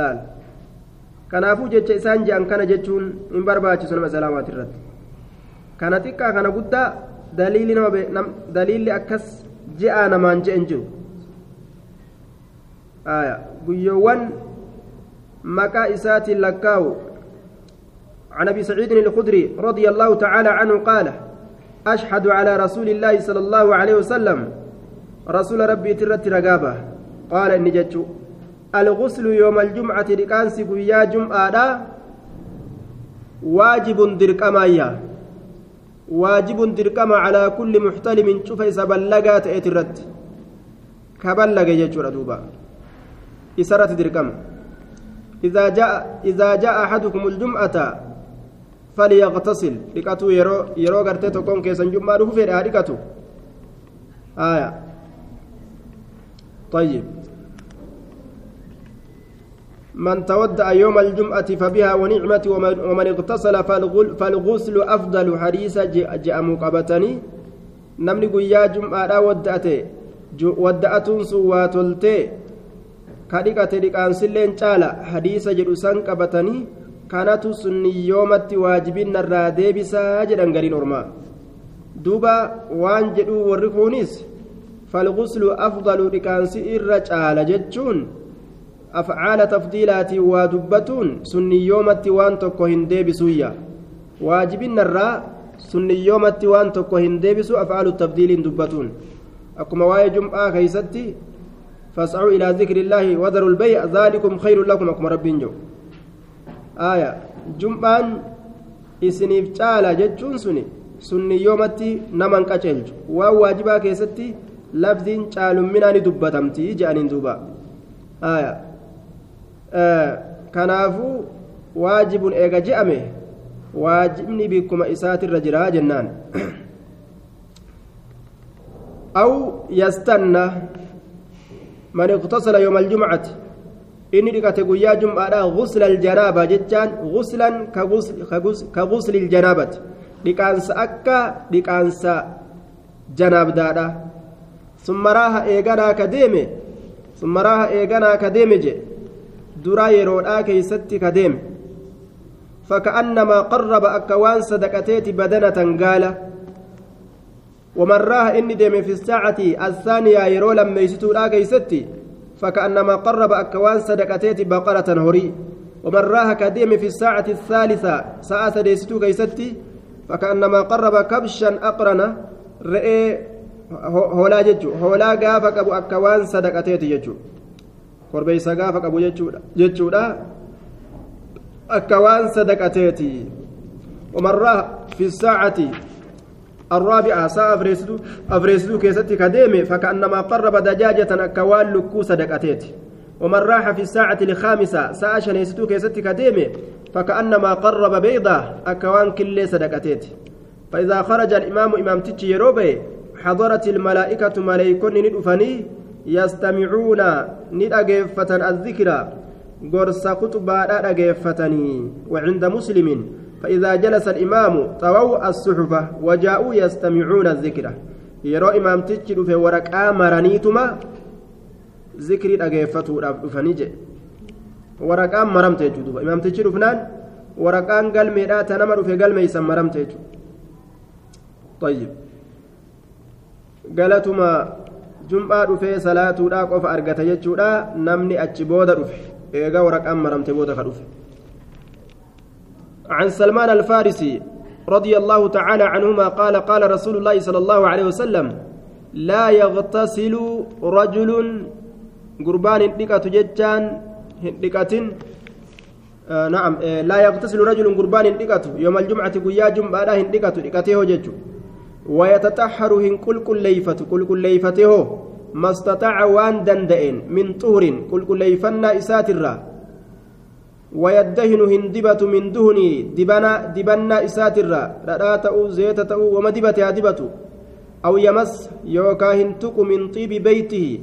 laal kanaafuu jecha isaan je'an kana jechuun hin barbaachisu nama islaamaati irratti kana xiqqaa kana guddaa daliilli akkas je'aa namaan je'en jiru. guyyoowwan maqaa isaatiin lakkaa'u عن أبي سعيد الخدري رضي الله تعالى عنه قال أشهد على رسول الله صلى الله عليه وسلم. رسول ربي ترت رقابة. قال جتشو الغسل يوم الجمعة لكانس يا جمعة واجب دركمايا واجب دركما على كل محتلم شوف سبلغات اترت كبلغ جتشو دوبا إسرة دركم إذا جاء إذا جاء أحدكم الجمعة فليغتسل. لكاتو يرو يرو غرتي تكون كيسن جمعة رفو في ركاتو آية طيب من تودع يوم الجمعة فبها ونعمة ومن اغتسل فالغسل أفضل حديث جاء مقابتني نمني قيا جمعة ودأته ودأتون ka dhiqate dhiqaansilleen caala hadiisa jedhu san qabatanii kanatu sunniyyoomatti waajibinarraa deebisaa jedhan gariin ormaa duuba waan jedhuu warri kuunis falguslu afdalu dhiqaansi irra caala jechuun afcaala tafdiilaatiin waa dubbatuun sunniyyoomatti waan tokko hin deebisuyya waajibinarraa sunniyyoomatti waan tokko hin deebisu afcaalu tafdiiliin dubbatuun akkuma waa'ee jum'aa keeysatti فاسعوا إلى ذكر الله وذروا البيع ذلكم خير لكم أكم رب جو aya jumbaan isiniif caala jechuun suni sunni yoomatti nama hin qaceelchu. Waan waajibaa keessatti lafdiin caalumminaa ni dubbatamtii je'aniin duuba. Aya e, kanaafuu waajibun eega je'ame waajibni bikkuma isaatirra jiraa jennaan. Aw yastanna man iqtasala yooma aljumcati الجمعة إني لقت قيا جمعة غسل الجنابة جتان غسلا كغسل, كغسل, كغسل الجنابة لكانس أكا لكانس جناب دادا ثم راها إيغانا كديمي ثم راها إيغانا كديمي جي درا يرودا كيستي كديم فكأنما قرب أكوان صدقتيت بدنة قال ومن راه إني ديم في الساعة الثانية يرو لما يستو كيستي فكأنما قرب أكوان صدقتيت بقرة هري ومن راه كديم في الساعة الثالثة ساعة ديستو كيستي فكأنما قرب كبشا أقرنا رئي هولا ججو. هولا قافك أبو أكوان صدقتيت ججو. korbeeysa gaafa qabu jechuudha akka waan sadaqateeti umarraa fi saacati الرابعة ساعة أفريسدو أفريسدو كيستي كديمي فكأنما قرب دجاجة أكوان لكو صدقتيت ومن راح في الساعة الخامسة ساعة شنيستو كيستي كديمي فكأنما قرب بيضة أكوان كل صدقتيت فإذا خرج الإمام إمام تيتشي يروبي حضرت الملائكة ملائكون ندفني يستمعون ندأجفتن الذكر قرص خطبا ندأجفتني وعند مسلم فإذا جلس الإمام طووا الصحفة وجاءوا يستمعون الذكر. يرى إمام تجد في ورقة مرانيتما ذكر أجيفته رفنيجي ورقة مرمت يجدوب إمام تجد فنان ورقة قلمي لا تنمر في قلمي يسمى مرمت طيب. قالتما salaatuudhaa qofa argata jechuudha namni achi booda dhufe eegaa waraqaan maramte booda ka dhufe عن سلمان الفارسي رضي الله تعالى عنهما قال قال رسول الله صلى الله عليه وسلم لا يغتسل رجل قربان دقة ججان دقة. آه نعم آه لا يغتسل رجل قربان دقة يوم الجمعة قيا جمعة دقة دقته جج ويتطهر هن كل كل ليفة كل كل ليفته ما استطاع وان دندئن من طهر كل كل ليفنا إساترا ويدهن هندبة من دهني دبنا دبنا إساترا لا تأو زيت تأو وما دبتها دبت أو يمس يوكا هنتك من طيب بيته.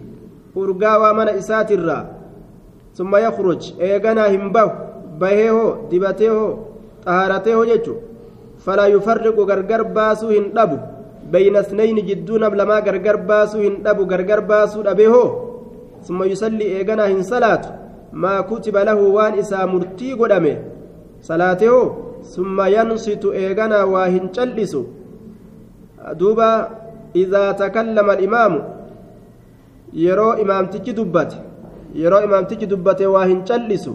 أرقاوى من إساترا ثم يخرج إيغانا همبه بهيه دبته طهارته جتشو فلا يفرق غرغر باسو هندبو. بين اثنين جدون لما غرغر باسو هندبو. غرغر باسو دبه ثم يصلي إيغانا هن ما كتب له وان إسا مرتي قدامه صلاته ثم ينصت إيغانا واهن جلسو دوبا إذا تكلم الإمام يرو إمامتك دبت يرو إمامتك دبت واهن جلسو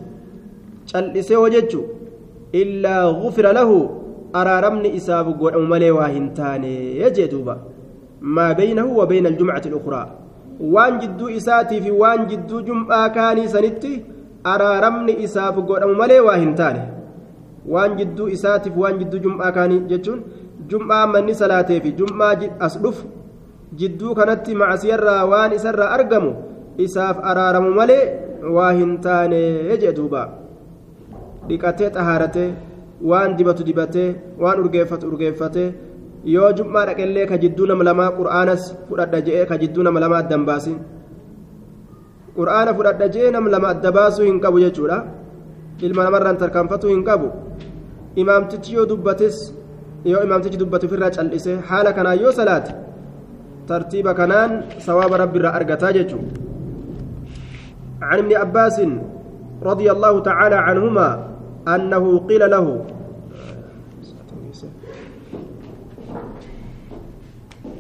جلسه وججو إلا غفر له godhamu malee waa hin taane jee duuba maa baynahu wa bayna aljumcati اlukraa waan jidduu isaatii fi waan jidduu jum'aa kaanii sanitti araaramni isaaf godhamu malee waa hin taane waan jidduu isaatiif waan jidduu jum'aa kaanii jechuun jum'aa manni salaatee fi jum'aa as dhufu jidduu kanatti macsiyarraa waan isarraa argamu isaaf araaramu malee waa hin taane jee duuba dhiqatee xahaaratee waan dibatu dibatee waan urgeeffatu urgeeffatee yoo jum'aa dhaqellee ka jidduu nama lamaa qur'aanas fudhadha je'ee ka jidduu nama lamaa addan baasin qur'aana fudhadha je'ee nama lama adda baasuu hin qabu jechuudha ilma namarraan tarkaanfatuu hin qabu imaamtichi yoo dubbates yoo imaamtichi dubbatu ofirraa cal'isee haala kanaan yoo salaate tartiiba kanaan sawaaba rabbiirraa argataa jechuudha عن ابن عباس رضي الله تعالى عنهما أنه له